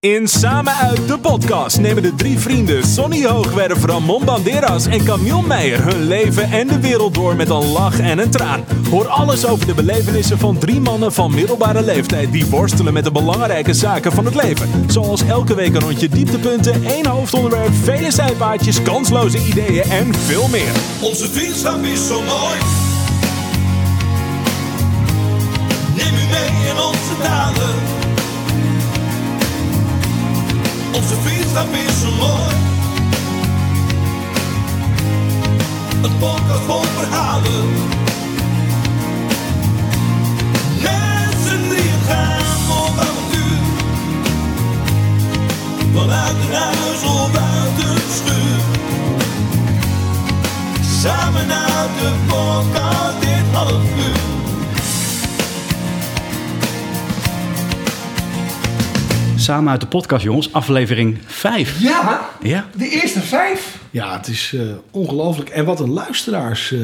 In Samen uit de podcast nemen de drie vrienden Sonny Hoogwerf, Ramon Banderas en Camille Meijer hun leven en de wereld door met een lach en een traan. Hoor alles over de belevenissen van drie mannen van middelbare leeftijd die worstelen met de belangrijke zaken van het leven. Zoals elke week een rondje dieptepunten, één hoofdonderwerp, vele zijpaadjes, kansloze ideeën en veel meer. Onze vriendschap is zo mooi. Neem u mee in onze daden. Onze vriendschap is zo mooi. Een podcast vol verhalen. Mensen die gaan op avontuur. Vanuit een huis of uit een schuur. Samen uit de podcast dit half uur. Samen uit de podcast, jongens. Aflevering 5. Ja, Ja. de eerste vijf. Ja, het is eh, ongelooflijk. En wat een luisteraars eh,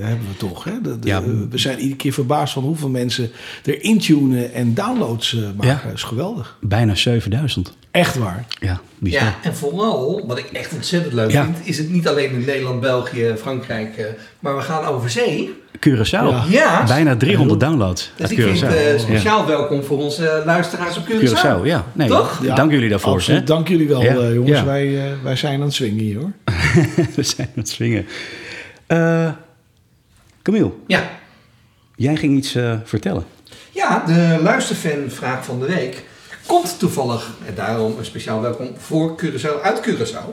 hebben we toch. Hè? De- de- Ja. We zijn iedere keer verbaasd van hoeveel mensen er intunen en downloads eh, maken. Ja. Dat is geweldig. Bijna 7000. Echt waar. Ja, bizar. Ja, en vooral, wat ik echt ontzettend leuk Ja. vind, is het niet alleen in Nederland, België, Frankrijk, eh, maar we gaan over zee. Curaçao. Ja. Bijna 300 downloads Dus uit ik Curaçao. eh, Ja. speciaal welkom voor onze luisteraars op Curaçao. Curaçao, ja. Nee, Toch? Ja, Dank jullie daarvoor. Absoluut. hè. Dank jullie wel, Ja. eh, jongens. Ja. Wij, eh, wij zijn aan het swingen hier hoor. We zijn aan het swingen. Eh Camille, Ja. jij ging iets eh, vertellen. ja, de luisterfanvraag van de week komt toevallig, en daarom een speciaal welkom voor Curaçao uit Curaçao.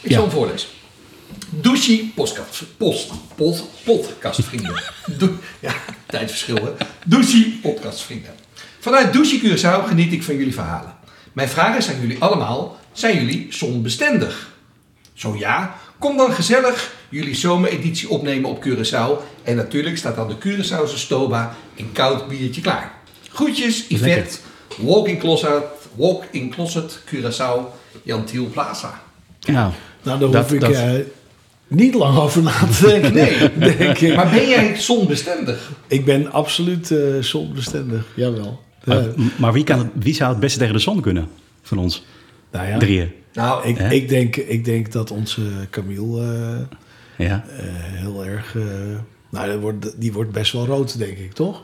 Ik Ja. zal hem voorlezen. Douchie postkast, post, post, podcastvrienden. Do, ja, tijdverschil hè. Douchie podcastvrienden. Vanuit Douchie Curaçao geniet ik van jullie verhalen. Mijn vraag is aan jullie allemaal, zijn jullie zonbestendig? Zo ja, kom dan gezellig jullie zomereditie opnemen op Curaçao. En natuurlijk staat dan de Curaçaose Stoba een koud biertje klaar. Groetjes, Yvette, Walk in Closet, Walk in Closet, Curaçao, Jan Thiel Plaza. Nou, Nou, Dat- hoef ik dat- eh, niet lang over na te denken. Nee. denk ik. Maar ben jij zonbestendig? Ik ben absoluut eh zonbestendig. Jawel. maar, Eh, maar wie, kan het, wie zou het beste tegen de zon kunnen van ons nou ja, drieën? Nou, ik, ik, denk, ik denk dat onze Camille eh, Ja. eh, heel erg... eh, nou, die wordt, die wordt best wel rood, denk ik, toch?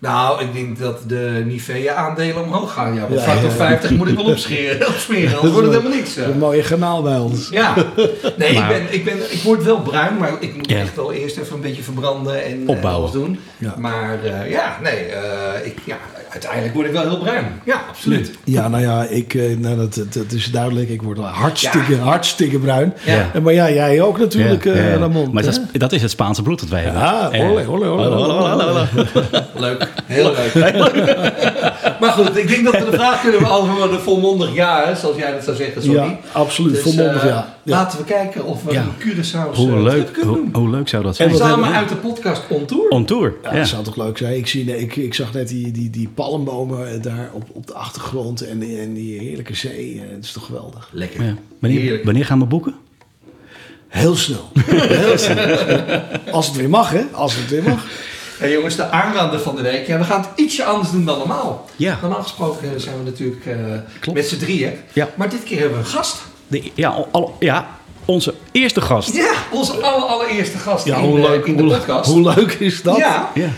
Nou, ik denk dat de Nivea-aandelen omhoog gaan. Ja, want Ja, factor ja. 50 moet ik wel opscheren, opsmeren, anders wordt het helemaal niks. Een mooie kanaal bij ons. Ja, nee, Maar- ik, ben, ik, ben, ik word wel bruin, maar ik moet echt wel eerst even een beetje verbranden en eh, Opbouwen. alles doen. Ja. Maar eh, ja, nee, eh, ik, ja, uiteindelijk word ik wel heel bruin. Ja, absoluut. Ja, nou ja, ik, eh, nou, dat, dat, dat is duidelijk. Ik word hartstikke, hartstikke bruin. Ja. En, maar ja, jij ook natuurlijk, Ja, eh. Ramon. Maar dat is, dat is het Spaanse bloed dat wij hebben. Ja, olé, olé, olé, hallo, hallo, hallo, hallo. Leuk, heel leuk. maar goed, ik denk dat we de vraag kunnen beantwoorden volmondig ja, hè, zoals jij dat zou zeggen, sorry. Ja, absoluut. Dus, volmondig, eh, ja. ja. Laten we kijken of we Ja. een Curaçao Hoe, leuk, kunnen hoe, doen. hoe leuk zou dat En zijn? wat Samen uit de podcast On Tour. On tour. Ja, Ja. dat zou toch leuk zijn. Ik, zie, nee, ik, ik zag net die, die, die palmbomen daar op, op de achtergrond en, die- en die heerlijke zee. Eh, Het is toch geweldig. Lekker. Ja. Wanneer, Heerlijk. wanneer gaan we boeken? Heel snel. Heel snel. Als het weer mag, hè? Als het weer mag. Hey jongens, de aanrader van de week. Ja, we gaan het ietsje anders doen dan normaal. Ja. Normaal gesproken zijn we natuurlijk eh, Klopt. met z'n drieën. Ja. Maar dit keer hebben we een gast. De, ja, al- ja, onze eerste gast. Ja, onze aller, allereerste gast Ja, in, hoe eh, leuk, in de hoe, podcast. hoe leuk is dat? Ja, Ja.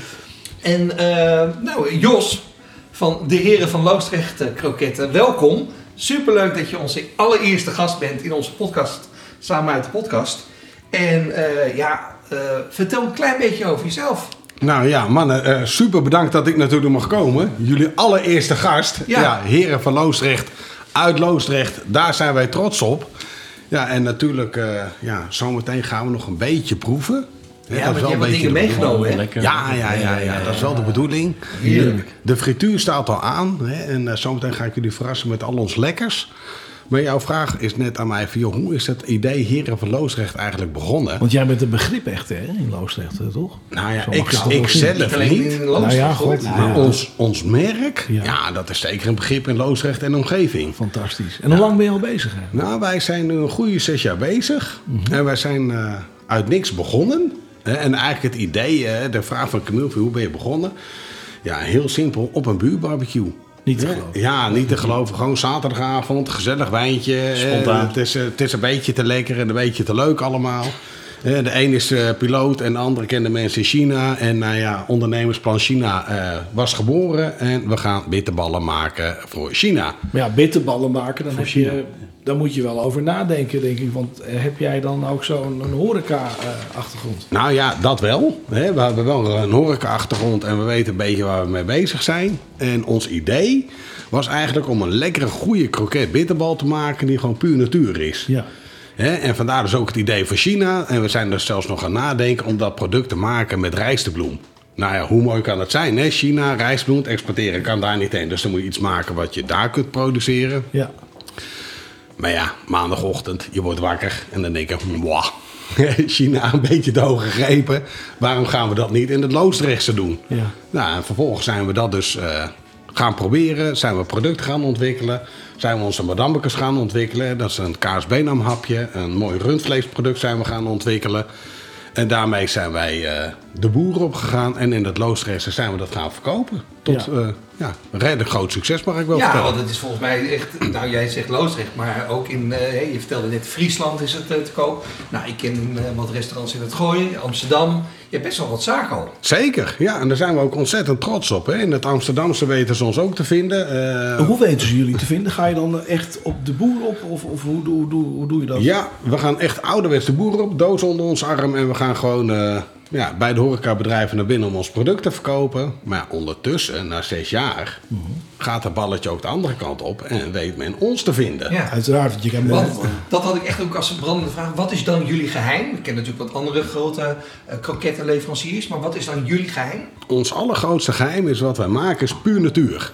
en eh, nou, Jos van de Heren van Loosdrecht eh, Kroketten, welkom. Superleuk dat je onze allereerste gast bent in onze podcast, samen uit de podcast. En eh, ja, eh, vertel een klein beetje over jezelf. Nou ja, mannen, eh, super bedankt dat ik natuurlijk mag komen. Jullie allereerste gast. Ja. Ja. heren van Loosdrecht, uit Loosdrecht, daar zijn wij trots op. Ja, en natuurlijk, eh, ja, zometeen gaan we nog een beetje proeven. Hè, Ja, dat want is je wel hebt wat dingen meegenomen, hè? Ja, ja, ja, ja, dat is wel de bedoeling. Heerlijk. De frituur staat al aan. Hè, en eh, zometeen ga ik jullie verrassen met al ons lekkers. Maar jouw vraag is net aan mij van, joh, hoe is het idee Heren van Loosdrecht eigenlijk begonnen? Want jij bent een begrip echt, hè? In Loosdrecht, hè, toch? Nou ja, ik, ik zelf Niet alleen niet. Nou ja, god. Maar Ja. ons, ons merk, Ja. ja. dat is zeker een begrip in Loosdrecht en omgeving. Fantastisch. En hoe lang ben je al bezig, hè? Nou, wij zijn nu een goede zes jaar bezig. En wij zijn eh, uit niks begonnen. Hè, En eigenlijk het idee, eh, de vraag van Camille, van hoe ben je begonnen? Ja, heel simpel, op een buurbarbecue. Niet te geloven. Ja, niet te geloven. Gewoon zaterdagavond, gezellig wijntje. eh, Spontaan. Het is, eh, het is een beetje te lekker en een beetje te leuk allemaal. De een is eh, piloot en de andere kende mensen in China. En nou ja, ondernemersplan China eh, was geboren. En we gaan bitterballen maken voor China. Maar ja, bitterballen maken, dan, heb je, dan moet je wel over nadenken, denk ik. Want eh, heb jij dan ook zo'n horeca-achtergrond? Nou ja, dat wel. Hè. We hebben wel een horeca-achtergrond en we weten een beetje waar we mee bezig zijn. En ons idee was eigenlijk om een lekkere, goede kroket bitterbal te maken die gewoon puur natuur is. Ja. Hè, en vandaar dus ook het idee voor China. En we zijn er zelfs nog aan nadenken om dat product te maken met rijstebloem. Nou ja, hoe mooi kan het zijn? Hè? China, rijstbloem exporteren kan daar niet heen. Dus dan moet je iets maken wat je daar kunt produceren. Ja. Maar ja, maandagochtend, je wordt wakker en dan denk je, wauw, China een beetje te hoog gegrepen. Waarom gaan we dat niet in het Loosdrechtse doen? Ja. Nou, en vervolgens zijn we dat dus eh, gaan proberen. Zijn we producten gaan ontwikkelen. Zijn we onze madambekes gaan ontwikkelen. Dat is een KSB-naam hapje. Een mooi rundvleesproduct zijn we gaan ontwikkelen. En daarmee zijn wij eh, de boeren opgegaan. En in het Loosdrechtse zijn we dat gaan verkopen. Tot Ja. ja. Ja, een groot succes mag ik wel Ja, vertellen. want het is volgens mij echt, nou jij zegt Loosdrecht, maar ook in, eh, je vertelde net Friesland is het eh, te koop. Nou, ik ken eh, wat restaurants in het Gooien, Amsterdam. Je hebt best wel wat zaken al. Zeker, ja. En daar zijn we ook ontzettend trots op. Hè. In het Amsterdamse weten ze ons ook te vinden. Eh, Hoe weten ze jullie te vinden? Ga je dan echt op de boer op? Of, of hoe, hoe, hoe, hoe doe je dat? ja, we gaan echt ouderwets de boeren op, doos onder ons arm. En we gaan gewoon eh, ja, bij de horecabedrijven naar binnen om ons product te verkopen. Maar ja, ondertussen, na zes jaar, gaat het balletje ook de andere kant op. En weet men ons te vinden. Ja. Uiteraard, want je kan Want dat had ik echt ook als een brandende vraag. Wat is dan jullie geheim? Ik ken natuurlijk wat andere grote eh krokettenleveranciers, maar wat is dan jullie geheim? Ons allergrootste geheim is wat wij maken, is puur natuur.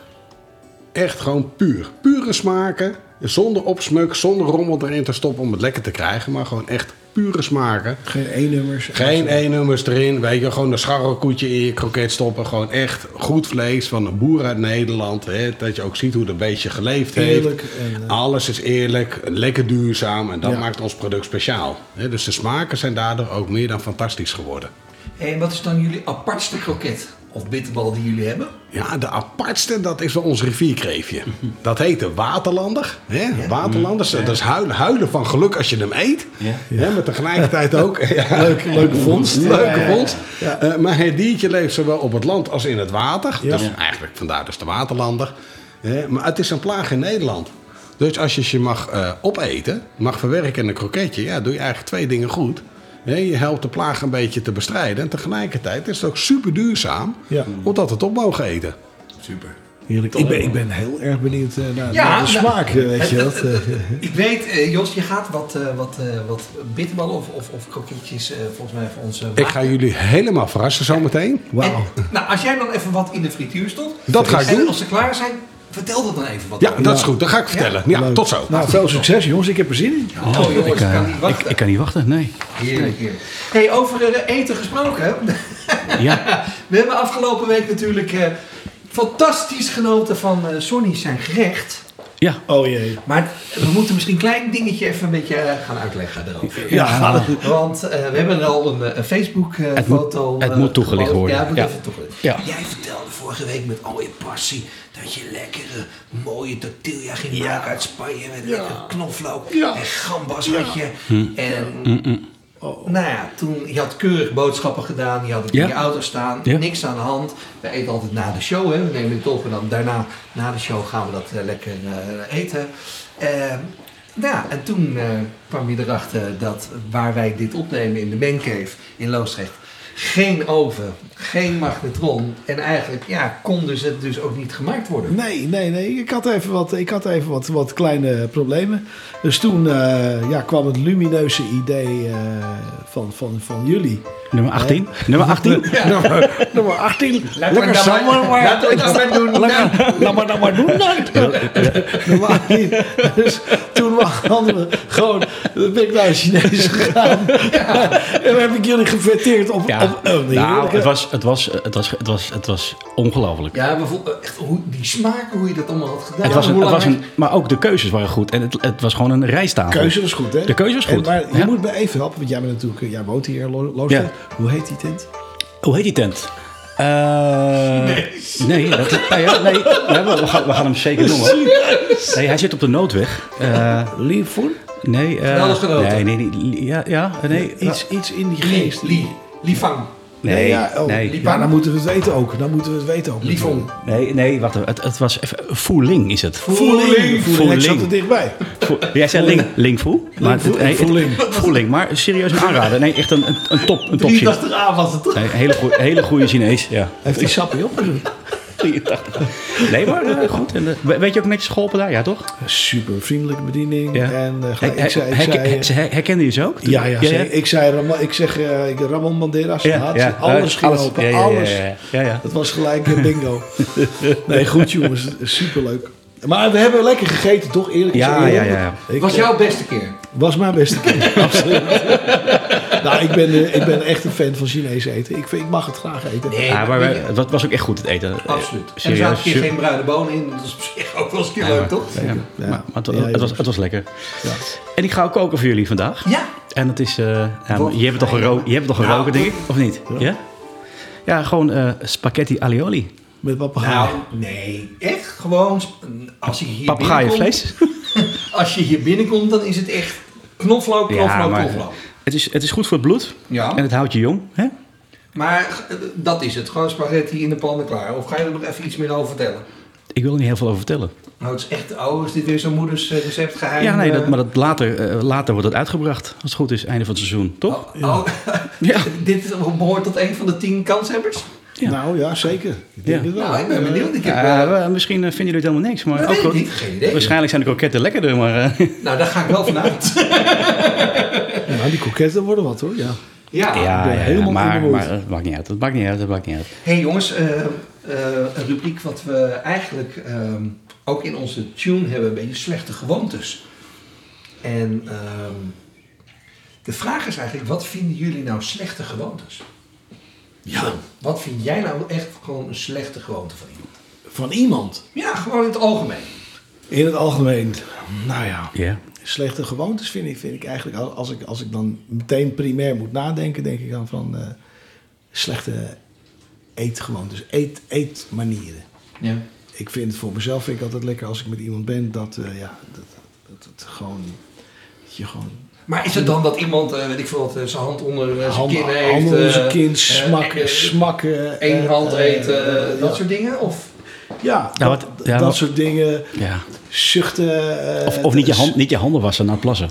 Echt gewoon puur. Pure smaken, zonder opsmuk, zonder rommel erin te stoppen om het lekker te krijgen. Maar gewoon echt pure smaken. Geen E-nummers. Geen E-nummers erin, weet je, gewoon een scharrelkoetje in je kroket stoppen. Gewoon echt goed vlees van een boer uit Nederland. Hè, dat je ook ziet hoe dat beestje geleefd heeft. Eerlijk en, eh, Alles is eerlijk, lekker duurzaam en dat Ja. maakt ons product speciaal. Hè, dus de smaken zijn daardoor ook meer dan fantastisch geworden. En wat is dan jullie apartste kroket of bitterbal die jullie hebben? Ja, de apartste, dat is wel ons rivierkreefje. Dat heet de waterlander. Hè? Waterlanders, dat is huilen, huilen van geluk als je hem eet. Hè, maar tegelijkertijd ook... ja, Leuke, leuke vondst. Leuke Ja, ja, ja. vondst. Ja. Eh, maar het diertje leeft zowel op het land als in het water. Ja. Dus eigenlijk vandaar dus de waterlander. Hè, maar het is een plaag in Nederland. Dus als je ze mag eh, opeten, mag verwerken in een kroketje... Ja, doe je eigenlijk twee dingen goed. Hè, je helpt de plaag een beetje te bestrijden. En tegelijkertijd is het ook super duurzaam... Ja. omdat het op mogen eten. Super. Heerlijk. Ik ben, ik ben heel erg benieuwd eh, naar, Ja, naar de nou, smaak, eh, weet je dat? Ik weet, eh, Jos, je gaat wat, eh, wat, eh, wat bitterballen of, of, of kroketjes eh, volgens mij voor ons Ik ga jullie helemaal verrassen zometeen. Wauw. En, nou, als jij dan even wat in de frituur stopt. Dat ga ik en doen. als ze klaar zijn, vertel dat dan even wat. Ja, dat is goed. Dat ga ik vertellen. Ja, tot zo. Nou, veel succes jongens. Ik heb er zin in. Oh, jongens, ik, eh, kan niet wachten. ik, ik kan niet wachten, nee. Heerlijk, heerlijk. Hey, over eh, eten gesproken. Ja, We hebben afgelopen week natuurlijk eh, fantastisch genoten van eh Sonny zijn gerecht. Ja. Oh jee. Maar we moeten misschien een klein dingetje even een beetje eh, gaan uitleggen erover. Ja, Want eh, we hebben al een, eh, een Facebook eh, Het moet- foto. het moet toegelicht worden. Ja, het moet Ja. even toegelicht. Ja. Jij vertelde vorige week met al je passie dat je lekkere mooie tortilla ging maken uit Spanje met lekker knoflook Ja. en gambas had je. Hm. En nou ja, toen je had keurig boodschappen gedaan, je had het in je auto staan, niks aan de hand. We eten altijd na de show, hè. we nemen het op en dan daarna, na de show gaan we dat eh, lekker eh, eten. Ehm, nou ja, en toen eh, kwam je erachter dat waar wij dit opnemen in de Mancave in Loosdrecht, geen oven, geen magnetron en eigenlijk ja, kon dus het dus ook niet gemaakt worden. Nee, nee, nee. Ik had even wat, ik had even wat, wat kleine problemen. Dus toen eh, ja, kwam het lumineuze idee eh, van, van, van jullie. Nummer 18. Nummer 18. nummer, nummer 18. Lekker we dat samen. maar- laten we dat maar doen. Lekker, laat maar dat maar doen dan. nummer 18. Dus toen hadden we gewoon, ben ik naar de Chinees gegaan. En dan heb ik jullie gefeteerd op, Ja, op, op die nou, het was, het was, het was, het was, het was ongelooflijk. Ja, we voelden echt hoe, die smaken, hoe je dat allemaal had gedaan. Het was een, het was een, maar ook de keuzes waren goed. En het, het was gewoon een rijsttafel. keuze was goed, hè? De keuze was En, goed. maar je Ja. moet me even helpen, want jij bent natuurlijk, jij woont hier in. Hoe heet die tent? Hoe heet die tent? Eh, nee, dat, nou ja, nee, ja, we, gaan, we gaan hem zeker noemen. Nee, hij zit op de noodweg. Eh, Liefvoer? nee, eh, genoten. nee, nee, nee, ja, ja, nee, Iets, iets in die geest. Livang. nee, ja, oh, nee, ja, dan moeten we het weten ook. Dan moeten we het weten ook. Livong. nee, nee, wacht even. Het, het was even, Voeling is het. Voeling. Voeling. Ik zat er dichtbij. Jij zei Ling, nee, en Voeling. het- Voeling, maar serieus een aanrader. Nee, echt een, een, een top, een top Chinees. 83 A was het toch? Nee, een hele, goeie, hele goede Chinees, ja. Heeft die sappie opgezet? 83. Nee, maar eh, goed. En, eh, we- weet je ook netjes geholpen daar? Ja, toch? Super vriendelijke bediening. Ja. En uh, Hij- ik zei... Ik zei Herkende je ze ook? ja, ja. Ik zei, Ramon- ik zeg uh, ik, Ramon Banderas. Ja, had ja. alles ging Alles. open. Ja, ja, ja, alles. ja, ja, ja. Dat was gelijk een bingo. nee, goed jongens. Superleuk. Maar we hebben lekker gegeten, toch? Eerlijk Ja, gezegd. ja, ja, ja. Ik, Was eh, jouw beste keer? was mijn beste keer. Absoluut. Nou, ik ben, eh, ik ben echt een fan van Chinees eten. Ik, vind, ik mag het graag eten. Nee, Ja, maar het was ook echt goed het eten. Eh, absoluut. En er Serieus. zaten een Su- geen bruine bonen in. Dat is op zich ook wel eens een keer leuk, toch? Ja, maar, Ja. maar het, Ja, het was, het was lekker. Ja. En ik ga ook koken voor jullie vandaag. Ja. En dat is... eh ja, Wat je hebt het toch ga je geroken, je hebt het toch Nou, denk ik? Of niet? Ja? Ja, gewoon eh, spaghetti alioli. Met papegaai. Nou, nee. Echt gewoon... Als je hier binnenkomt... Papegaaienvlees. Als je hier binnenkomt, dan is het echt knoflook, knoflook, Ja, maar knoflook. Het is, het is goed voor het bloed. Ja. En het houdt je jong. Hè? Maar eh, dat is het. Gewoon spaghetti in de pan en klaar. Of ga je er nog even iets meer over vertellen? Ik wil er niet heel veel over vertellen. Nou, het is echt... Oh, is dit weer zo'n moeders eh, recept geheim? Ja, nee, dat, eh? maar dat later, later wordt het uitgebracht. Als het goed is, einde van het seizoen. Toch? Oh, oh. Ja. dit behoort tot een van de tien kanshebbers? Ja. Nou ja, zeker. Ik denk Ja. het wel. Nou, ik ben benieuwd. Ik heb, misschien vinden jullie het helemaal niks. Maar ook weet ik goed. niet. Geen idee. Waarschijnlijk zijn de kroketten lekkerder. Maar, eh, nou, daar ga ik wel vanuit. Die kroketten worden wat hoor. Ja. ja. ja, ben ja, helemaal maar, maar het maakt niet uit. Het maakt niet uit. Het maakt niet uit. hey, jongens, eh, eh, een rubriek wat we eigenlijk ehm, ook in onze tune hebben, een beetje slechte gewoontes. En ehm, de vraag is eigenlijk, wat vinden jullie nou slechte gewoontes? Ja. Wat vind jij nou echt gewoon een slechte gewoonte van iemand? Van iemand. Ja, gewoon in het algemeen. In het algemeen. Nou ja. Ja. Slechte gewoontes vind ik, vind ik eigenlijk, als ik, als ik dan meteen primair moet nadenken, denk ik dan van eh, slechte eetgewoontes, eet, eetmanieren. Ja. Ik vind het voor mezelf vind ik altijd lekker als ik met iemand ben dat, eh, ja, dat, dat het gewoon, dat je gewoon Maar is het dan dat iemand, eh, weet ik veel wat, zijn hand onder zijn hand, kin heeft? handen onder eh, zijn kin, eh, smakken, smakken. één eh, hand eten, dat ja. soort dingen? Of? Ja, Nou, dat, ja, soort dingen. ja. Zuchten. eh, Of, of niet, je s- hand, niet je handen wassen na het plassen.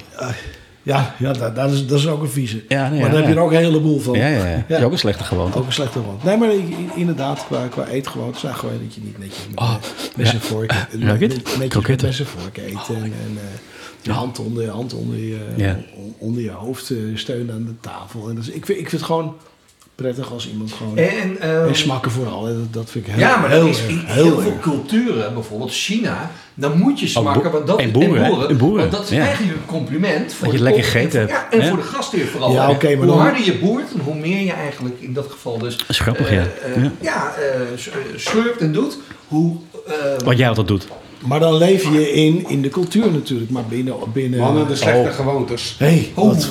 Ja, ja dat, dat, is, dat is ook een vieze. Ja, nee, maar daar heb je er ook een heleboel van. Ja, ja, ja. Dat is ook een slechte gewoonte. Ook een slechte gewoonte. Nee, maar inderdaad, qua, qua eetgewoontes zijn gewoon dat je niet netjes met, Oh, met zijn vork, met- zijn vork eten. en en eh, je hand onder, je hand onder je, onder je hoofd eh, steunen aan de tafel. En dat is, ik, vind, ik vind het gewoon prettig als iemand gewoon... En, ehm, en smakken vooral, dat, dat vind ik heel ja, maar heel dat is in heel heel veel erg. culturen, bijvoorbeeld China, dan moet je smakken. boer- want dat, en boeren? En boeren, Want dat is ja. eigenlijk een compliment. Voor je de lekker gegeten en, hebt, Ja, en hè? voor de gastheer vooral. Ja, maar hoe dan- harder je boert, en hoe meer je eigenlijk in dat geval dus... Dat is grappig, eh, ja. eh, Ja. ja, eh, eh, slurpt en doet, hoe... Wat jij altijd doet. Maar dan leef je in, in de cultuur natuurlijk, maar binnen... binnen Mannen, de slechte Oh. gewoontes. Hé, hey, wat,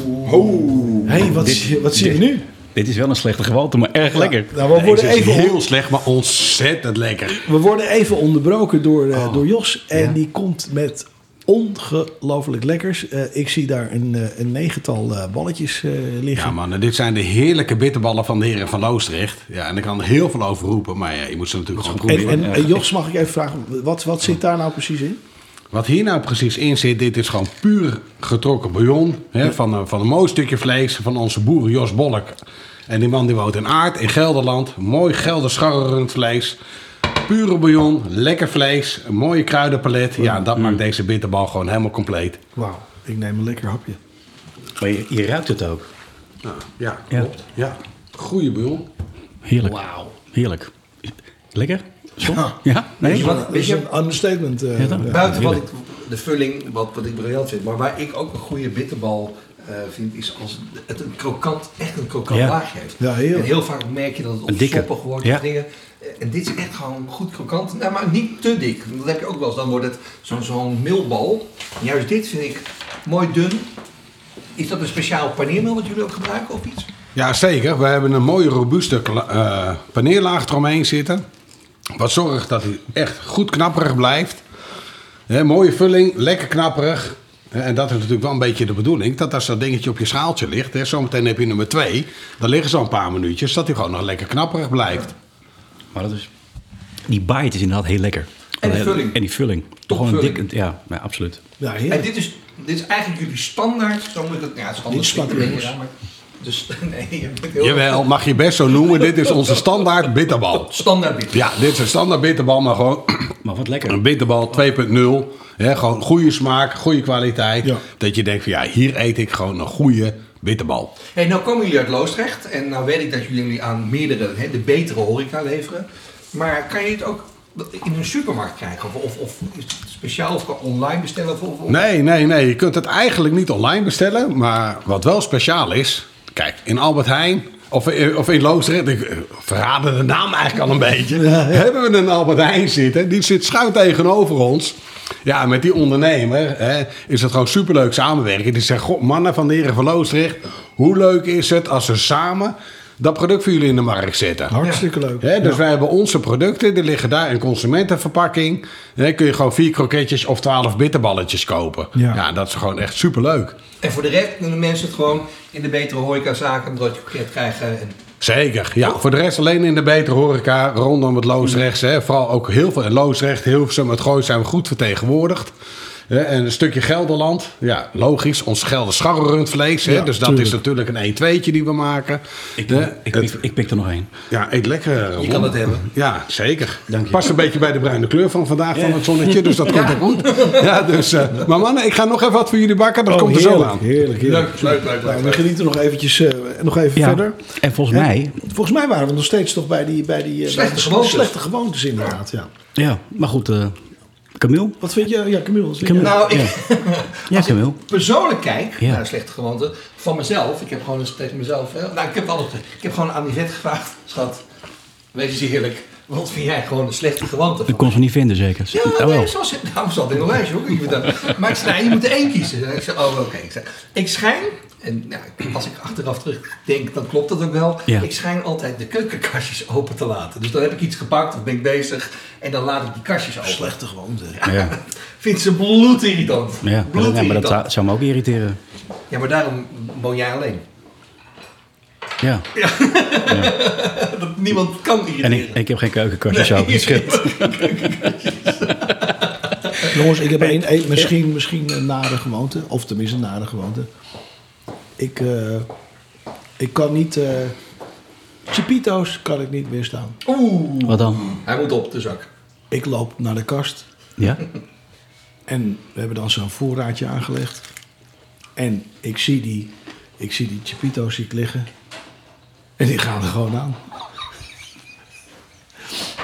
hey, wat, Dit- wat zie je nu? Dit is wel een slechte gewoonte, maar erg lekker. Nou, we worden, even, heel slecht, maar ontzettend lekker. we worden even onderbroken door, eh, Oh. door Jos. En Ja. die komt met ongelooflijk lekkers. Eh, ik zie daar een, eh, een negental eh, balletjes eh, liggen. Ja, mannen, dit zijn de heerlijke bitterballen van de heren van Loosdrecht. Ja, en ik kan er heel veel over roepen, maar ja, je moet ze natuurlijk gewoon en, proberen. en, en Jos, mag ik even vragen, wat, wat zit daar nou precies in? Wat hier nou precies in zit, dit is gewoon puur getrokken bouillon. Hè, van, een, van een mooi stukje vlees van onze boer Jos Bolk. En die man die woont in Aard in Gelderland. Mooi Gelder scharrelend vlees. Pure bouillon, lekker vlees, een mooie kruidenpalet. Ja, dat maakt deze bitterbal gewoon helemaal compleet. Wauw, ik neem een lekker hapje. Maar je, je ruikt het ook. Nou, ja, Ja. klopt. Ja. Goeie bouillon. Heerlijk. Wauw. Heerlijk. Lekker? Ja. Ja? Nee? Weet je wat- Dat is een understatement. eh, Ja. Buiten wat ik, de vulling, wat, wat ik briljant vind. Maar waar ik ook een goede bitterbal eh, vind, is als het een krokant, echt een krokant Ja. laagje heeft. Ja, heerlijk. En heel vaak merk je dat het opsoppig wordt. Ja. Dingen. En dit is echt gewoon goed krokant. Nou, maar niet te dik. Dat heb je ook wel eens. Dan wordt het zo'n zo'n milbal. En juist dit vind ik mooi dun. Is dat een speciaal paneermeel wat jullie ook gebruiken of iets? Ja, zeker. We hebben een mooie robuuste eh, paneerlaag eromheen zitten. Wat zorgt dat hij echt goed knapperig blijft. Hè, mooie vulling, lekker knapperig. Hè, En dat is natuurlijk wel een beetje de bedoeling. Dat als dat dingetje op je schaaltje ligt. Hè, zometeen heb je nummer 2. Dan liggen ze al een paar minuutjes. Dat hij gewoon nog lekker knapperig blijft. Maar dat is... Die bite is inderdaad heel lekker. En die vulling. En die vulling. Toch gewoon een Topvulling. dik... Ja, ja, absoluut. Ja, En dit is, dit is eigenlijk jullie standaard, zo moet ik het, ja, het is anders. smaakt ik weer dus, nee, je bent heel Jawel, mag je best zo noemen. Dit is onze standaard bitterbal. standaard bitter. Ja, dit is een standaard bitterbal, maar gewoon Maar wat lekker. een bitterbal 2.0. Hè, gewoon goede smaak, goede kwaliteit. Ja. Dat je denkt van ja, hier eet ik gewoon een goede bitterbal. Hey, nou komen jullie uit Loosdrecht en nou weet ik dat jullie aan meerdere, hè, de betere horeca leveren. Maar kan je het ook in een supermarkt krijgen? Of, of, of speciaal of kan online bestellen? Of, of- Nee, nee, nee. Je kunt het eigenlijk niet online bestellen. Maar wat wel speciaal is... Kijk, in Albert Heijn of, of in Loosdrecht... Ik eh, verraden de naam eigenlijk al een beetje. Hebben we een Albert Heijn zitten. Die zit schuin tegenover ons. Ja, met die ondernemer hè, is het gewoon superleuk samenwerken. Die zegt, goh, mannen van de heren van Loosdrecht... Hoe leuk is het als we samen dat product voor jullie in de markt zetten? Hartstikke leuk. Hè, dus wij hebben onze producten, die liggen daar in consumentenverpakking. Hè, kun je gewoon vier kroketjes of twaalf bitterballetjes kopen. Ja. Ja, dat is gewoon echt superleuk. En voor de rest kunnen mensen het gewoon in de betere horecazaken een broodje kroket krijgen. En, Zeker, ja. Voor de rest alleen in de betere horeca rondom het Loosrechts. Hè. Vooral ook heel veel in Loosrecht, Hilversum, het Gooi zijn we goed vertegenwoordigd. Hè, En een stukje Gelderland, ja, logisch. Ons Gelder scharrelrundvlees. hè. Ja, dus dat tuurlijk. is natuurlijk een 1-2'tje die we maken. Ik, Hè, ik, het- ik, ik pik er nog één. Ja, eet lekker. Je kan het hebben. Ja, zeker. Dank je. Past een beetje bij de bruine kleur van vandaag van het zonnetje, dus dat komt ook goed. Ja, dus, eh, maar mannen, ik ga nog even wat voor jullie bakken, dat Oh, komt er zo aan. Heerlijk, heerlijk. Leuk, leuk, leuk, Nou, leuk, we genieten nog eventjes eh, nog even Ja. verder. En volgens Hè? mij... Volgens mij waren we nog steeds toch bij die, bij die eh, Slechte bij de gewoontes. slechte gewoontes inderdaad. Ja. Ja, maar goed. eh Camille? Wat vind je? Ja, Camille. Nou, ik, Ja, Camille. persoonlijk kijk Ja. naar slechte gewoonten van mezelf. Ik heb gewoon eens tegen mezelf. hè, Nou, ik heb alles. Ik heb gewoon aan die vet gevraagd, schat. Wees eens eerlijk. Wat vind jij gewoon een slechte gewoonte? Dat kon ze niet vinden, zeker. Ja, oh, nee, nou, zat in een lijstje hoor. Ik weet dat. Maar ik zei, nou, je moet er één kiezen. Ik zei, oh oké. Ik, zei, ik schijn, en ja, als ik achteraf terugdenk, dan klopt dat ook wel. Ja. Ik schijn altijd de keukenkastjes open te laten. Dus dan heb ik iets gepakt of ben ik bezig en dan laat ik die kastjes open. Slechte gewoonte. Ja, Vindt ze bloedirritant. ja. Maar, dat- Bloedirritant. ja, maar dat zou- zou me ook irriteren. Ja, maar daarom woon jij alleen. Ja. Dat niemand kan En irriteren. ik, ik heb geen keukenkastje, zou ik niet scheelt. Jongens, ik heb één, één- misschien, misschien een nare gewoonte. Of tenminste een nare gewoonte. Ik, eh, ik kan niet... eh Chipito's kan ik niet weerstaan. Oeh, Wat dan? hij moet op de zak. Ik loop naar de kast. Ja? En we hebben dan zo'n voorraadje aangelegd. En ik zie die, ik zie die Chipito's zie ik liggen. En die gaan er gewoon aan.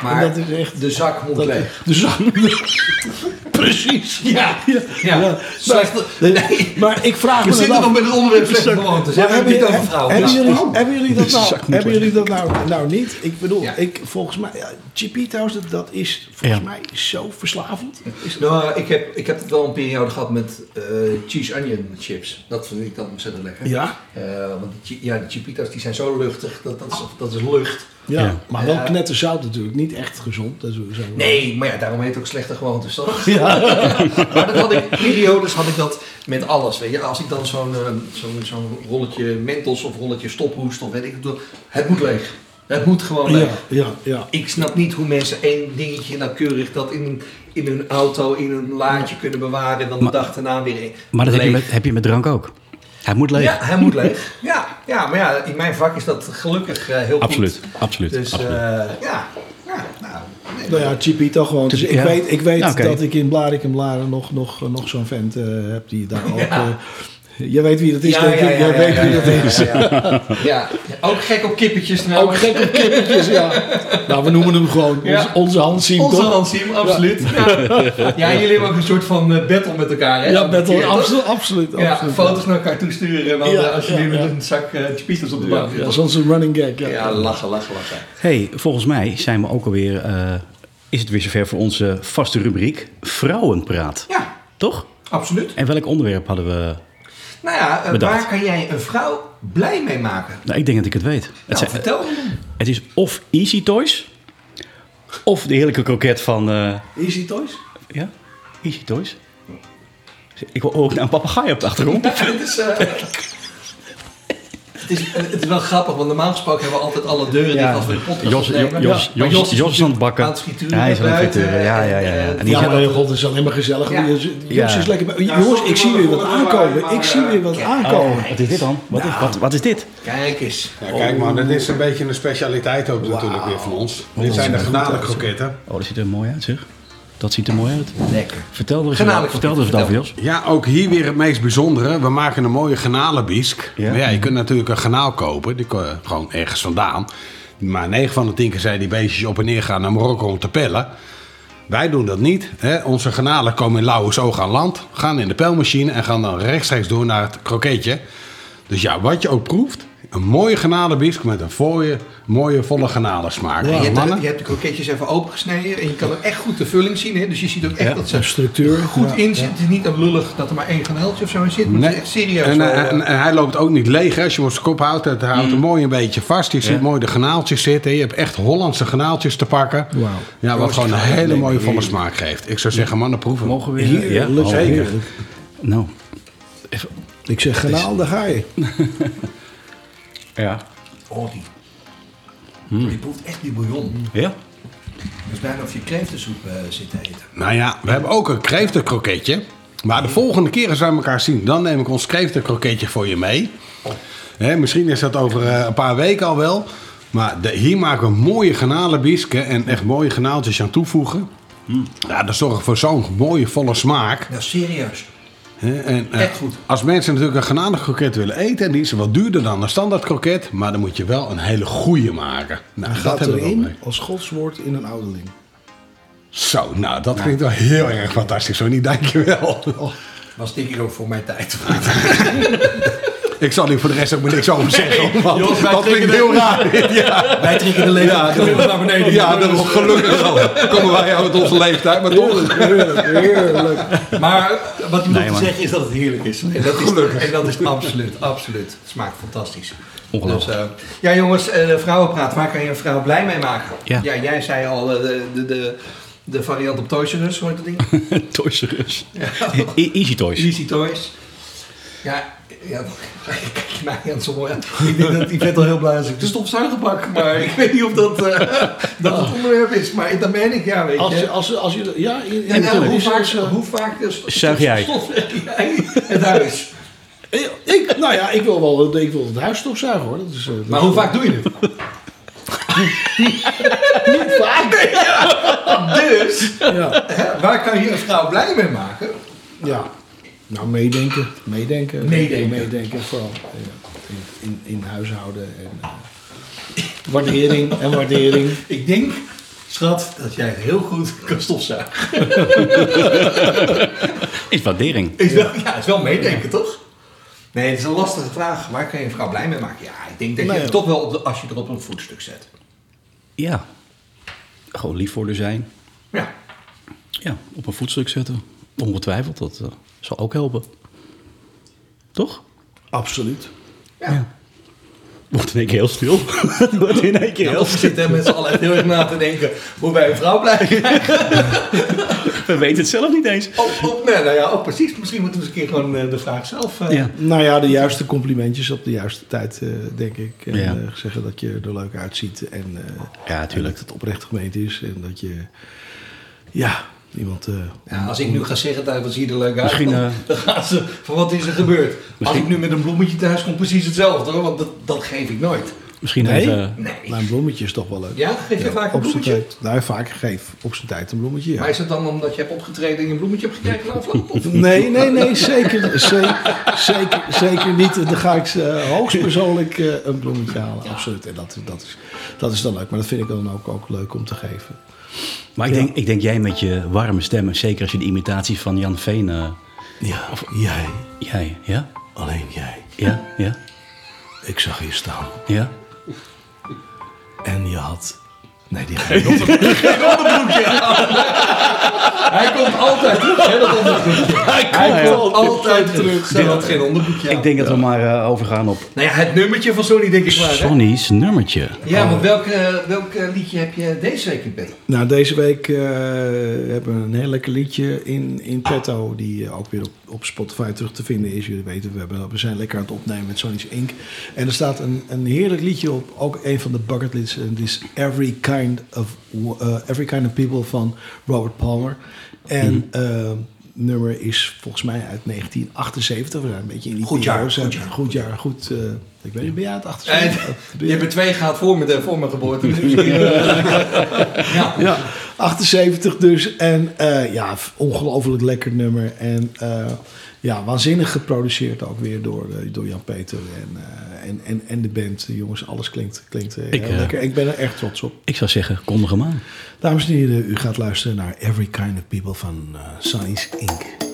Maar dat is echt- de zak moet Dat, leeg. dus Precies. Ja, ja. Ja. Slechte, Nee, nee. Maar ik vraag We me zitten dan nog met het onderwerp slechte gewoontes. Hebben, niet over he- vrouwen. hebben, jullie, hebben jullie dat nou, zak hebben jullie dat nou, nou niet? Ik bedoel, Ja. ik, volgens mij, ja, Chipito's, dat, dat is volgens Ja. mij zo verslavend. Is, Nou, ik heb, ik heb het wel een periode gehad met eh, cheese onion chips. Dat vind ik dan ontzettend lekker. Ja? Eh, want die, ja, die chipita's die zijn zo luchtig. Dat, dat, is, dat is lucht. Ja, Ja. maar wel Ja. knetterzout natuurlijk. Niet echt gezond. Dat is. Nee, maar ja, daarom heet het ook slechte gewoontes, toch? maar dat had ik, periodes had ik dat met alles. Weet je. Als ik dan zo'n eh, zo'n zo'n rolletje mentos of rolletje stophoest of weet ik het, het moet leeg. Het moet gewoon Ja, leeg. ja, ja. Ik snap niet hoe mensen één dingetje nauwkeurig dat in, in hun auto, in een laadje kunnen bewaren en dan de dag daarna weer in- Maar dat heb je, met, heb je met drank ook. Hij moet leeg. Ja, hij moet leeg. Ja, ja, maar ja, in mijn vak is dat gelukkig eh, heel Absoluut, goed. absoluut. Dus absoluut. eh, ja, ja, nou, nee. Nou ja, Chipito gewoon. Dus ik Ja. weet, ik weet dat ik in Blarik en Blaren nog, nog, nog zo'n vent eh, heb die daar ook... je weet wie dat is, denk ik. Jij weet wie dat is. Ja, ja. Ja, ook gek op kippetjes Ook trouwens. gek op kippetjes, ja. Nou, we noemen hem gewoon Ja. onze, onze Hansie, Onze toch? Hansim, absoluut. Ja. Ja. jullie hebben ook een soort van eh, battle met elkaar, hè? Ja, battle, keer, absoluut, absoluut. Ja, absoluut. foto's naar elkaar toesturen want, Ja, eh, als nu met ja. een zak uh, op de bank ja, zit. zoals een running gag. Ja, Ja, lachen, lachen, lachen. hey, volgens mij zijn we ook alweer... eh, is het weer zover voor onze vaste rubriek Vrouwenpraat. Ja, Toch? absoluut. En welk onderwerp hadden we... Nou ja, eh, waar kan jij een vrouw blij mee maken? Nou, ik denk dat ik het weet. Het, Nou, zijn- vertel me het is of Easy Toys, of de heerlijke kroket van... eh, Easy Toys? ja, Easy Toys. Ik wil ook naar een papegaai op de achtergrond. Het is, eh, het, is, het is wel grappig, want normaal gesproken hebben we altijd alle deuren dicht als we de podcast Jos, opnemen. Jos, Maar Jos, is Jos is aan het bakken. Aan het frituren Ja, hij is aan het frituren. Ja, ja, ja. ja. En, En die Ja, zit- maar god, het is alleen maar gezellig. Ja. Jos Ja. is lekker bij- Jongens, ik zie weer wat aankomen. Ik zie weer wat aankomen. Oh, wat is dit dan? Wat, is, wat, wat is dit? Kijk eens. Ja, kijk man, dat is een beetje een specialiteit ook natuurlijk weer van ons. Dit zijn de garnalenkroketten. Oh, dat ziet er mooi uit, zeg. Dat ziet er mooi uit. Lekker. Vertel er eens, vertel er eens vertel. Jos. Ja, ook hier weer het meest bijzondere. We maken een mooie garnalenbisk. Ja. Maar ja, je kunt natuurlijk een garnaal kopen. Die gewoon ergens vandaan. Maar 9 van de 10 keer zijn die beestjes op en neer gaan naar Marokko om te pellen. Wij doen dat niet. Hè. Onze garnalen komen in Lauwersoog aan land. Gaan in de pelmachine en gaan dan rechtstreeks door naar het kroketje. Dus ja, wat je ook proeft. Een mooie garnalenbisk met een mooie, mooie volle garnalensmaak. Je, Ja, hebt de, mannen. je hebt de kroketjes even opengesneden en je kan er echt goed de vulling zien. Hè? Dus je ziet ook echt dat ze Een structuur. goed Ja. in zit. Het is niet een lullig dat er maar één graneltje of zo in zit. Maar het is echt serieus. En, eh, en, en hij loopt ook niet leeg. Hè. Als je hem op zijn kop houdt, het houdt Mm. hem mooi een beetje vast. Je ziet mooi de granaaltjes zitten. Je hebt echt Hollandse granaaltjes te pakken. Wauw. Ja, wat gewoon een hele mooie volle smaak geeft. Ik zou zeggen, mannen, proeven. Mogen we Heerlijk, Ja? Oh, zeker. heerlijk. Nou, Ik zeg genaal, daar ga je. ja. Oh, die. Je proeft echt die bouillon. Ja? Het is bijna of je kreeftensoep eh, zit te eten. Nou ja, we hebben ook een kreeftenkroketje. Maar de volgende keer als wij elkaar zien, dan neem ik ons kreeftenkroketje voor je mee. Hè, misschien is dat over eh, een paar weken al wel. Maar de, hier maken we mooie garnalenbisken en echt mooie granaaltjes aan toevoegen. Ja, dat zorgt voor zo'n mooie volle smaak. Nou, serieus. En, eh, Echt goed. Als mensen natuurlijk een granadenkroket willen eten, en die is wat duurder dan een standaard kroket, maar dan moet je wel een hele goeie maken. Nou, dat gaat we erin mee. als godswoord in een ouderling. Zo, nou, dat klinkt wel heel erg fantastisch. Zo niet, dankjewel. Was denk ik ook voor mijn tijd. Ik zal hier voor de rest ook maar niks over zeggen. Want Jos, wij dat klinkt heel raar. Ja, Wij trekken de leven naar beneden. ja dat is gelukkig wel. Komen wij uit onze leeftijd, maar toch. Heerlijk, heerlijk. Maar wat ik Nee, moet zeggen is dat het heerlijk is. En dat is, en dat is absoluut, absoluut. Het smaakt fantastisch. Ongelooflijk. Dus, eh, ja jongens, eh, de vrouwenpraat, waar kan je een vrouw blij mee maken? Ja. jij zei al eh, de, de, de, de variant op Toys R Us, hoort dat ding? Toys R Us. E- Easy Toys. Easy Toys. Ja, ja, kijk je mij aan zo mooi aan. Ik denk dat die al heel blij is als ik de stofzuiger pak. Maar ik weet niet of dat, eh, dat het onderwerp is. Maar dan ben ik, ja, weet je. Als je, als, je- als je, ja, in, in en, eh, hoe, vaak, is, eh, hoe vaak dus, Zuig jij? het huis? ik, nou ja, ik wil wel ik wil het huis stofzuigen hoor. Dat is, eh, dat Maar is- hoe vaak doe je het? Niet vaak. Dus, Ja. hè, waar kan je een vrouw blij mee maken? ja. Nou, meedenken. Meedenken. Meedenken. Meedenken vooral. Ja. In, in, in huishouden. En, eh, waardering en waardering. Ik denk, schat, dat jij heel goed kan stofzuigen. Is waardering. Is wel, ja, is wel meedenken, toch? Nee, het is een lastige vraag. Waar kan je een vrouw blij mee maken? Ja, ik denk dat je Nee. het toch wel op de, als je er op een voetstuk zet. Ja. Gewoon lief voor er zijn. Ja. Ja, op een voetstuk zetten. Ongetwijfeld, dat eh, zal ook helpen. Toch? Absoluut. ja. Wordt in één keer heel stil. Wordt in één keer Ja, heel of we stil. zitten met z'n allen echt heel erg na te denken hoe wij een vrouw blij krijgen. We weten het zelf niet eens. Oh, oh, nee, nou ja, oh, precies. Misschien moeten we eens een keer gewoon eh, de vraag zelf... eh, Ja. Nou ja, de juiste complimentjes op de juiste tijd, eh, denk ik. En Ja. eh, zeggen dat je er leuk uitziet. En, eh, Ja, en tuurlijk. dat het oprecht gemeend is. En dat je, ja, iemand... eh, Ja, als ik nu ga zeggen, dat wat zie je er leuk uit, Misschien, dan, eh, dan gaan ze van wat is er gebeurd. Als ik nu met een bloemetje thuis kom, precies hetzelfde hoor, want dat, dat geef ik nooit. Misschien Nee? even... Nee. nou, een bloemetje is toch wel leuk. Ja, geef je vaak een bloemetje? tijd. Nou, vaak geef op zijn tijd een bloemetje, ja. Maar is het dan omdat je hebt opgetreden en je een bloemetje hebt gekregen na afloop? Of- Nee, nee, nee, zeker, zeker, zeker, zeker niet. Dan ga ik uh, hoogstpersoonlijk eh, een bloemetje halen, absoluut. En dat, dat, is, dat is dan leuk, maar dat vind ik dan ook, ook leuk om te geven. Maar ik, denk, ik denk jij met je warme stem, en zeker als je de imitaties van Jan Veen... eh, Ja, jij, jij, ja? alleen jij. Ja, ja, Ik zag je staan ja. en je had Nee, die. Geen onderbroekje aan. Hij komt altijd terug, hè, dat onderbroekje. Hij komt altijd terug, ze had geen onderbroekje aan. Ik denk dat we maar eh, overgaan op Nou ja, het nummertje van Sony denk ik maar, hè? Sonny's nummertje. Ja, maar welk, welk eh, liedje heb je deze week in petto? Nou, deze week eh, hebben we een heel lekker liedje in, in petto. Die ook weer op, op Spotify terug te vinden is. Jullie weten, we, hebben, we zijn lekker aan het opnemen met Sony's Inc. En er staat een, een heerlijk liedje op. Ook een van de bucketlists. En die is Every Kind of, eh, Every kind of People van Robert Palmer. En eh, nummer is volgens mij uit 1978. We zijn een beetje in die Goed jaar, goed jaar. Goed jaar, goed. eh, ik weet niet, ben jij uit Eh, 78? Ben je hebt er twee gehad voor, me, voor mijn geboorte. Dus, eh, ja. Ja, 78 dus. En eh, ja, ongelooflijk lekker nummer. En eh, ja, waanzinnig geproduceerd ook weer door, eh, door Jan Peter en, eh, en, en, en de band. Jongens, alles klinkt, klinkt eh, Ik, heel lekker. Ik ben er echt trots op. Ik zou zeggen, kondig hem aan. Dames en heren, u gaat luisteren naar Every Kind of People van Sonny's Inc.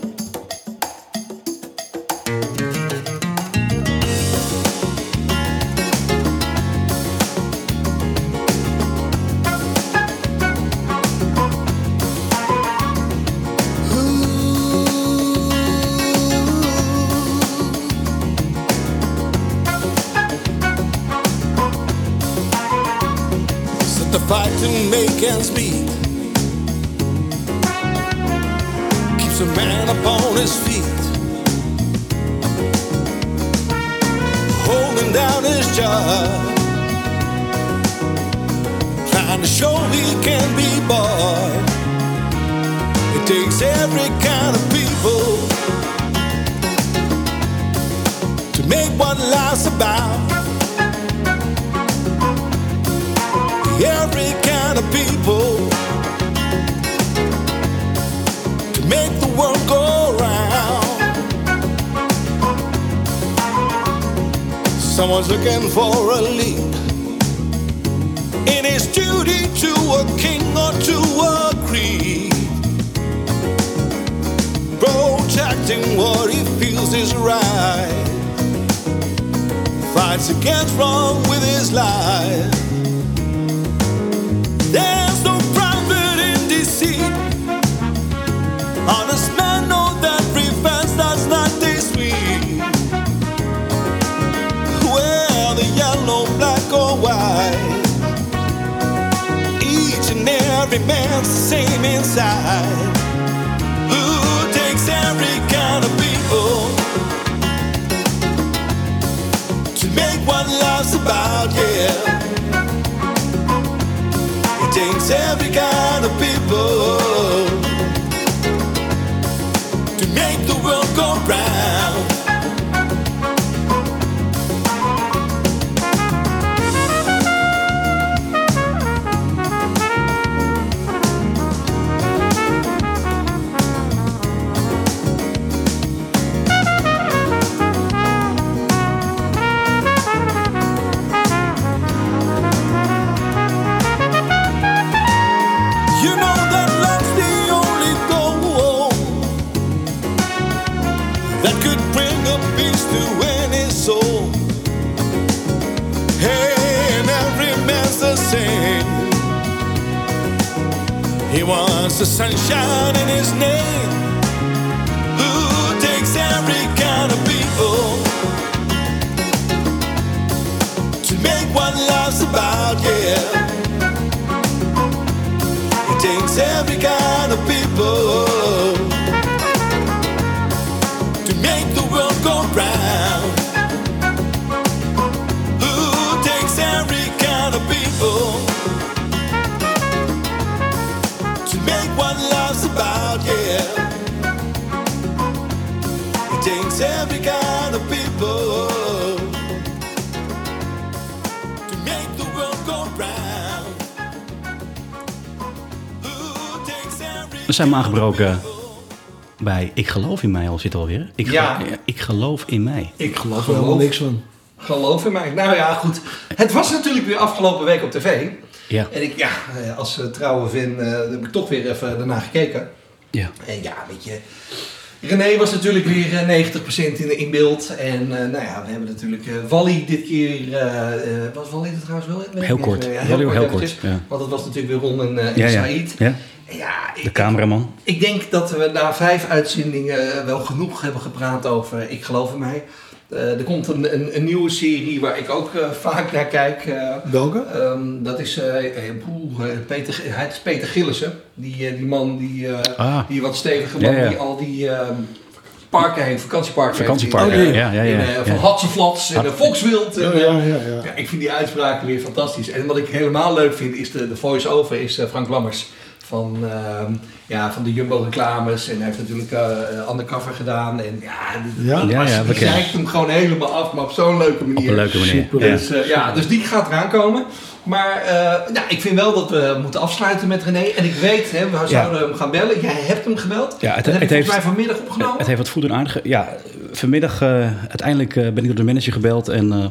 Someone's looking for a lead in his duty to a king or to a creed, protecting what he feels is right. Fights against wrong with his life. There's no profit in deceit. Honest every man's the same inside. Who takes every kind of people to make what life's about? Yeah. It takes every kind of people We zijn aangebroken bij Ik geloof in mij al zit alweer. Ik, Ja. gel- ik geloof in mij. Ik geloof Er helemaal niks van. Geloof in mij. Nou ja, goed. Het was natuurlijk weer afgelopen week op tv. Ja. En ik, ja, eh, als eh, trouwe Vin, eh, heb ik toch weer even daarna gekeken. Ja. En ja, weet je, René was natuurlijk weer eh, 90% in, in beeld. En eh, nou ja, we hebben natuurlijk eh, Wally dit keer. eh, eh, was Wally er trouwens wel in? Heel kort. Ja, heel eventjes. kort, ja. Want het was natuurlijk weer Ron en, eh, en Ja, ja. Said. ja. Ja, De ik, cameraman. ik denk dat we na vijf uitzendingen wel genoeg hebben gepraat over Ik geloof in mij. Eh, er komt een, een, een nieuwe serie waar ik ook eh, vaak naar kijk. eh, Welke? Ehm, dat is, eh, eh, eh, Peter, hij is Peter Gillissen. Die, eh, die man die, eh, Ah. die wat stevige Ja, man ja. die al die ehm, parken heeft, vakantieparken Vakantieparken, heeft. in, ja, ja, ja, in, eh, ja. van Hatseflats en de Volkswild. En, Ja, eh, ja, ja, ja. ja, ik vind die uitspraken weer fantastisch. En wat ik helemaal leuk vind is de, de voice-over is eh, Frank Lammers. Van, ehm, ja, van de Jumbo reclames. En hij heeft natuurlijk eh Undercover gedaan. En ja, Ja? Ja, ja, die hem gewoon helemaal af, maar op zo'n leuke manier. Op een leuke manier. Super. Ja. Dus, eh, ja, dus die gaat eraan komen. Maar eh, nou, ik vind wel dat we moeten afsluiten met René. En ik weet, hè, we zouden hem gaan bellen. Jij hebt hem gebeld. Ja, het- dat heb het ik volgens heeft- mij vanmiddag opgenomen. Het heeft wat voet en aardig. Ja, vanmiddag eh, uiteindelijk eh, ben ik door de manager gebeld en eh,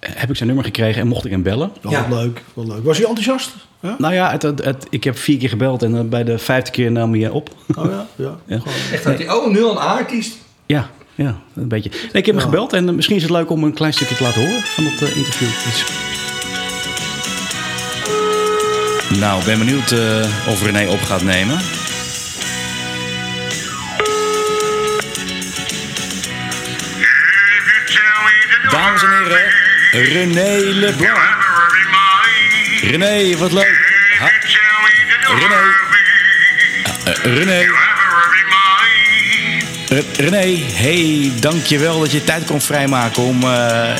heb ik zijn nummer gekregen en mocht ik hem bellen. Wel Ja. leuk, wel leuk. Was hij enthousiast? Ja? Nou ja, het, het, het- ik heb vier keer gebeld en eh, bij de vijfde keer nam hij op. Oh ja? Ja. Echt dat hij, oh, nu al een artiest. Ja, ja, een beetje. Nee, ik heb hem gebeld en eh, misschien is het leuk om een klein stukje te laten horen van dat eh, interview. Nou, ben benieuwd eh, of René op gaat nemen. Dames en heren, René Leblanc. René, wat leuk. Ha- René. Eh, René. Re- René, hey, dankjewel dat je tijd kon vrijmaken om eh,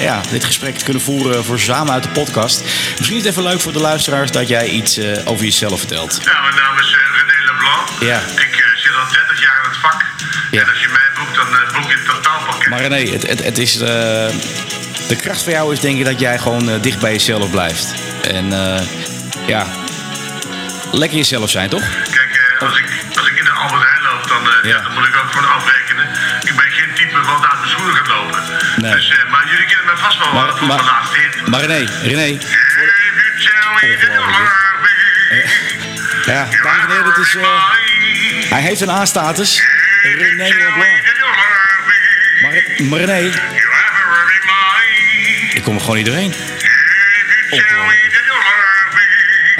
ja, dit gesprek te kunnen voeren voor Samen uit de podcast. Misschien is het even leuk voor de luisteraars dat jij iets eh, over jezelf vertelt. Ja, mijn naam is eh, René Leblanc. Ja. Ik eh, zit al 30 jaar in het vak. Ja. En als je mij boekt, dan eh, boek je het totaalpakket. Maar René, het, het, het is, eh, de kracht van jou is denk ik dat jij gewoon eh, dicht bij jezelf blijft. En eh, ja, lekker jezelf zijn, toch? Kijk, eh, als, ik, als ik in de Albert Heijn loop, dan, Ja. ja, dan moet ik ook gewoon afrekenen. Ik ben geen type wat uit mijn schoenen gaat lopen. Nee. Dus, maar jullie kennen mij vast wel Maar- maar, maar- René, René, ja, dames en heren, dit is, hij heeft een A-status. René Leblanc. Maar, maar René, ik kom er gewoon niet doorheen.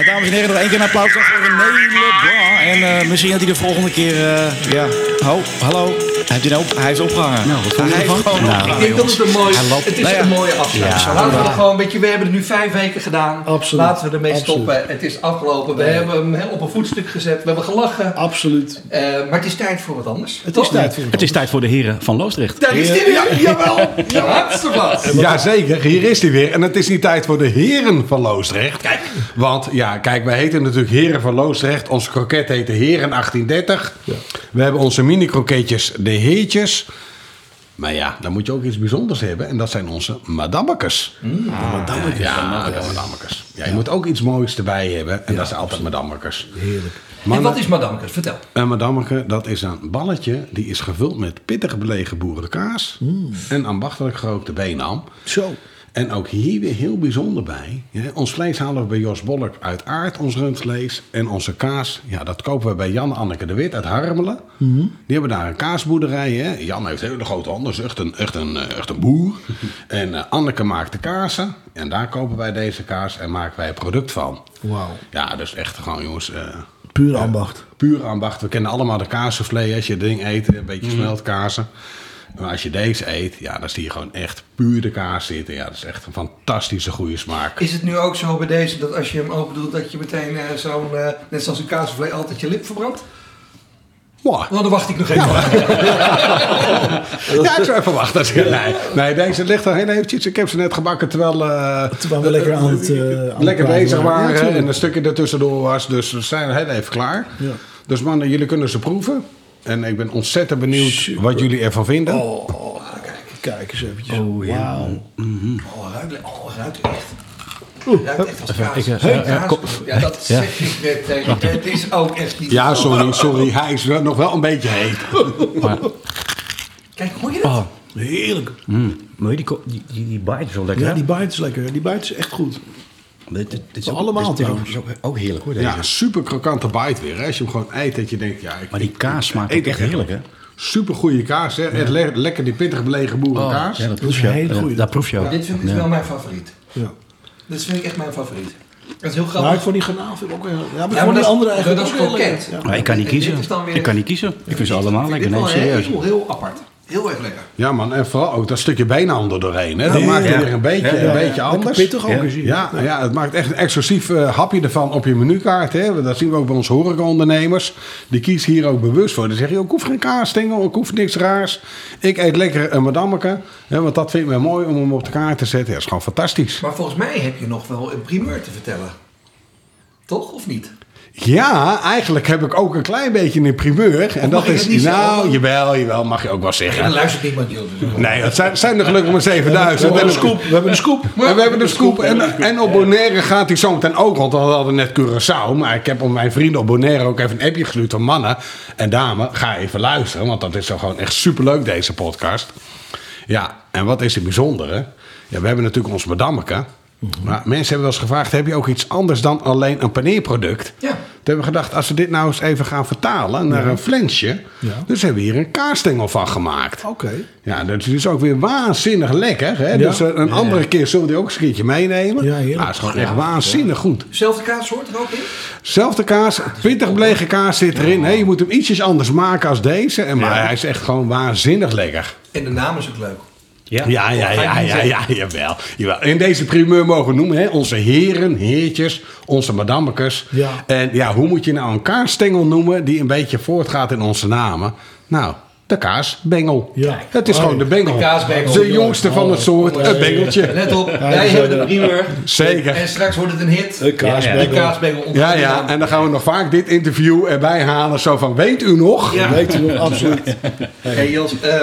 Dames en heren, nog één keer een applaus voor René Leblanc. En eh, misschien dat hij de volgende keer... eh, ja, ho, hallo. Hij, nou op, hij heeft opgehangen. Nou, wat vond je hij heeft ervan? gewoon Nou, opgehangen, Ik denk dat het een mooi, Hij loopt- het is Nou ja. een mooie afsluiting. Ja, Laten we er gewoon een beetje, we hebben het nu vijf weken gedaan. Absoluut. Laten we ermee Absoluut. stoppen. Het is afgelopen. We Nee. hebben hem op een voetstuk gezet. We hebben gelachen. Absoluut. Eh, maar het is tijd voor wat anders. Het is tijd voor Het is tijd voor de heren van Loosdrecht. Daar is hij weer. Jawel. Ja. Jazeker, hier is hij weer. En het is niet tijd voor de heren van Loosdrecht. Kijk. Want ja, kijk, wij heten natuurlijk heren van Loosdrecht. Onze kroket heette heren 1830. We hebben onze mini-kroketjes de heetjes. Maar ja, dan moet je ook iets bijzonders hebben. En dat zijn onze madammekes. Madammekes. Ja, madammekes. Ja, je moet ook iets moois erbij hebben. En dat zijn altijd madammekes. Heerlijk. En wat is Madamekes? Vertel. Een madammeke, dat is een balletje. Die is gevuld met pittig belegen boerenkaas. En ambachtelijk gerookte beenham. Zo. En ook hier weer heel bijzonder bij. Ja, ons vlees halen we bij Jos Bolk uit Aard, ons rundvlees. En onze kaas, ja, dat kopen we bij Jan Anneke de Wit uit Harmelen. Die hebben daar een kaasboerderij. Hè. Jan heeft hele grote handen, is echt een, echt een, eh, echt een boer. en eh, Anneke maakt de kazen. En daar kopen wij deze kaas en maken wij een product van. Wauw. Ja, dus echt gewoon jongens... eh, Pure ambacht. puur ambacht. We kennen allemaal de kaassoufflé. Als je het ding eet, een beetje smeltkazen. Maar als je deze eet, ja, dan zie je gewoon echt puur de kaas zitten. Ja, dat is echt een fantastische goede smaak. Is het nu ook zo bij deze dat als je hem open doet, dat je meteen eh, zo'n, eh, net zoals een kaasvlees, altijd je lip verbrandt? Wow. Nou, dan wacht ik nog even. Ja, ik zou even wachten. Nee, nee, deze ligt er heel eventjes. Ik heb ze net gebakken terwijl, eh, Terwijl we lekker aan het... eh, lekker bezig waren. Ja, en een stukje ertussendoor was. Dus we zijn heel even klaar. Ja. Dus mannen, jullie kunnen ze proeven. En ik ben ontzettend benieuwd Super. wat jullie ervan vinden. Oh, kijk eens eventjes. Oh, ja. Wauw. Oh, ruikt, oh, ruikt echt. ruikt echt als kaas. ik, Hey, ja, ja, kaas. kom. Ja, dat zeg ik net tegen. Het is ook echt niet Ja, sorry, sorry. Hij is nog wel een beetje heet. Kijk, hoor je dat? Oh, Heerlijk. mm. Maar die, die, die, die bite is wel lekker. Ja, hè? die bite is lekker. Die bite is echt goed. Dit, dit, dit is ook, Allemaal dit is ook, trouwens. is ook, ook heerlijk hoor, deze. Ja, super krokante bite weer. Hè? Als je hem gewoon eet, dat je denkt... Ja, ik, Maar die ik- kaas ik smaakt echt heerlijk, hè? Super goede kaas, hè? Le- lekker die pittig belegen boerenkaas. ja, dat is proef je ook. hele Ja, goeie. Dat proef je ook. Dit vind ik Ja. wel mijn favoriet. Ja. Dit vind ik echt mijn favoriet. Dat is heel Nou, ik grappig. vond die garnaal vind ik ook heel... Ja, maar ik Ja, maar die andere eigenlijk dat is heel. Ja. Maar ik kan niet kiezen. weer- Ik kan niet kiezen. Ik vind ze allemaal Ik vind lekker. Nee, serieus. Heel, heel apart. Heel erg lekker. Ja man, en vooral ook dat stukje beenham er doorheen. Hè? Dat maakt het ja. weer een beetje, Ja, een ja, beetje anders. pittig ook hier. Ja, ja, het maakt echt een exclusief eh, hapje ervan op je menukaart. Hè. Dat zien we ook bij onze horecaondernemers. Die kiezen hier ook bewust voor. Die zeggen, joh, ik hoef geen kaasstengel, ik hoef niks raars. Ik eet lekker een madammeke. Hè, want dat vinden we mooi om hem op de kaart te zetten. Ja, dat is gewoon fantastisch. Maar volgens mij heb je nog wel een primeur te vertellen. Toch, of niet? Ja, eigenlijk heb ik ook een klein beetje een primeur. En dat is, dat nou, zeggen? jawel, jawel, mag je ook wel En zeggen. dan luistert niemand, joh. Dus- Nee, het zijn, zijn er gelukkig maar We 7000. hebben En een scoop. We hebben een scoop. En we hebben de scoop. En, en op Bonaire gaat hij zo meteen ook. Want we hadden net Curaçao. Maar ik heb op mijn vrienden op Bonaire ook even een appje gestuurd van mannen en dames. Ga even luisteren. Want dat is zo gewoon echt superleuk deze podcast. Ja, en wat is het bijzondere? Ja, we hebben natuurlijk ons madammeke. Maar mensen hebben wel eens gevraagd: heb je ook iets anders dan alleen een paneerproduct? Ja. Toen hebben we gedacht, als we dit nou eens even gaan vertalen naar een flensje. Ja. Dus hebben we hier een kaasstengel van gemaakt. Oké. Ja, dat is dus ook weer waanzinnig lekker. Hè? Ja. Dus eh, een andere keer zullen we die ook eens een keertje meenemen. Ja, heerlijk. Ah, het is gewoon echt waanzinnig goed. Zelfde kaassoort er ook in? Zelfde kaas, pittig belegen kaas zit erin. Hè? Je moet hem ietsjes anders maken als deze. En, maar hij is echt gewoon waanzinnig lekker. En de naam is ook leuk. Ja. Ja, ja, ja, ja, ja, jawel, jawel. In deze primeur mogen we noemen, hè? onze heren, heertjes, onze madammekes. Ja. En ja, hoe moet je nou een kaasstengel noemen die een beetje voortgaat in onze namen? Nou, de kaasbengel. Ja. Het is Oh, gewoon de bengel. de kaasbengel. De jongste van het soort, het bengeltje. Let op, wij hebben de eh, primeur. Zeker. En straks wordt het een hit. Een kaasbengel. De kaasbengel Ja, de ja, naam. en dan gaan we nog vaak dit interview erbij halen. Zo van, weet u nog? Ja. Weet u nog, absoluut. Hey Jos, eh,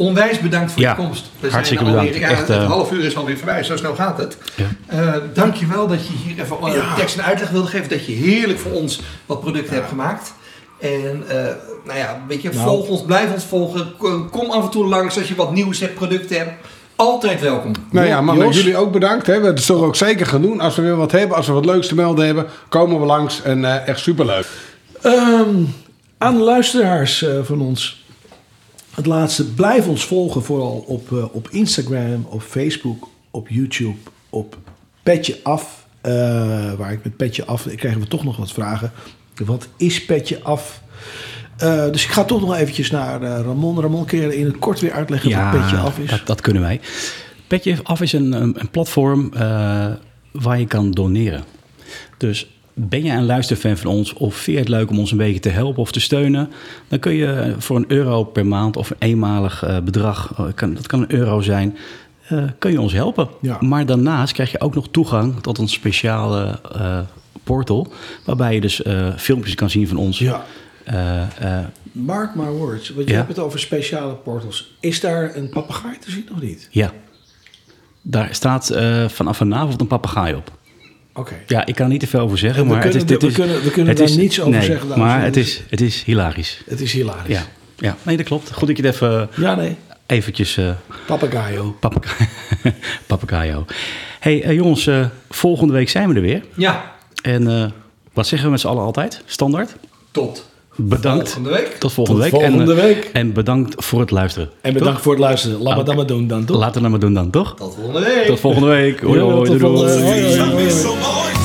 onwijs bedankt voor Ja, je komst. We zijn hartstikke alweer- bedankt. Ja, Echt, het eh, half uur is alweer voorbij, zo snel gaat het. Ja. Eh, dankjewel dat je hier even eh, tekst en uitleg wilde geven. Dat je heerlijk voor ons wat producten hebt gemaakt. En eh, nou ja, weet je, volg ons, blijf ons volgen. Kom- af en toe langs als je wat nieuws hebt, producten hebt. Altijd welkom. Nou ja, mannen, jullie ook bedankt. Hè. We zullen ook zeker gaan doen. Als we weer wat hebben, als we wat leuks te melden hebben, komen we langs. En eh, echt superleuk. Ehm, aan de luisteraars eh, van ons. Het laatste, blijf ons volgen vooral op, eh, op Instagram, op Facebook, op YouTube, op Petje Af. eh, waar ik met Petje Af, ik krijgen we toch nog wat vragen. Wat is Petje Af? Eh, dus ik ga toch nog eventjes naar Ramon. Ramon, kun je in het kort weer uitleggen wat Petje Af is? Dat, dat kunnen wij. Petje Af is een, een, een platform waar je kan doneren. Dus ben jij een luisterfan van ons of vind je het leuk om ons een beetje te helpen of te steunen? Dan kun je voor een euro per maand of een eenmalig eh, bedrag, eh, dat kan een euro zijn, eh, kun je ons helpen. Ja. Maar daarnaast krijg je ook nog toegang tot een speciale portal, waarbij je dus filmpjes kan zien van ons. Ja. Mark my words, want je Ja. hebt het over speciale portals. Is daar een papegaai te zien of niet? ja. Daar staat vanaf vanavond een papegaai op. Oké. Ja, ik kan er niet te veel over zeggen, maar het is... dit we is- kunnen- we kunnen het daar is- niets over nee, zeggen, Maar het is, het is hilarisch. Het is hilarisch. Ja, ja, nee, dat klopt. Goed dat je het even Ja, nee. eventjes... eh Papagayo. hey, eh, jongens, eh, volgende week zijn we er weer. Ja, En wat zeggen we met z'n allen altijd? Standaard? tot Bedankt. volgende week. Tot volgende Tot week. volgende en, eh, week. En bedankt voor het luisteren. En bedankt Toch? voor het luisteren. Laat me Oké. dat maar doen dan, toch? Laten we dat maar doen dan, toch? Tot volgende week. Tot volgende week. Hoi, hoi, tot doei, doei.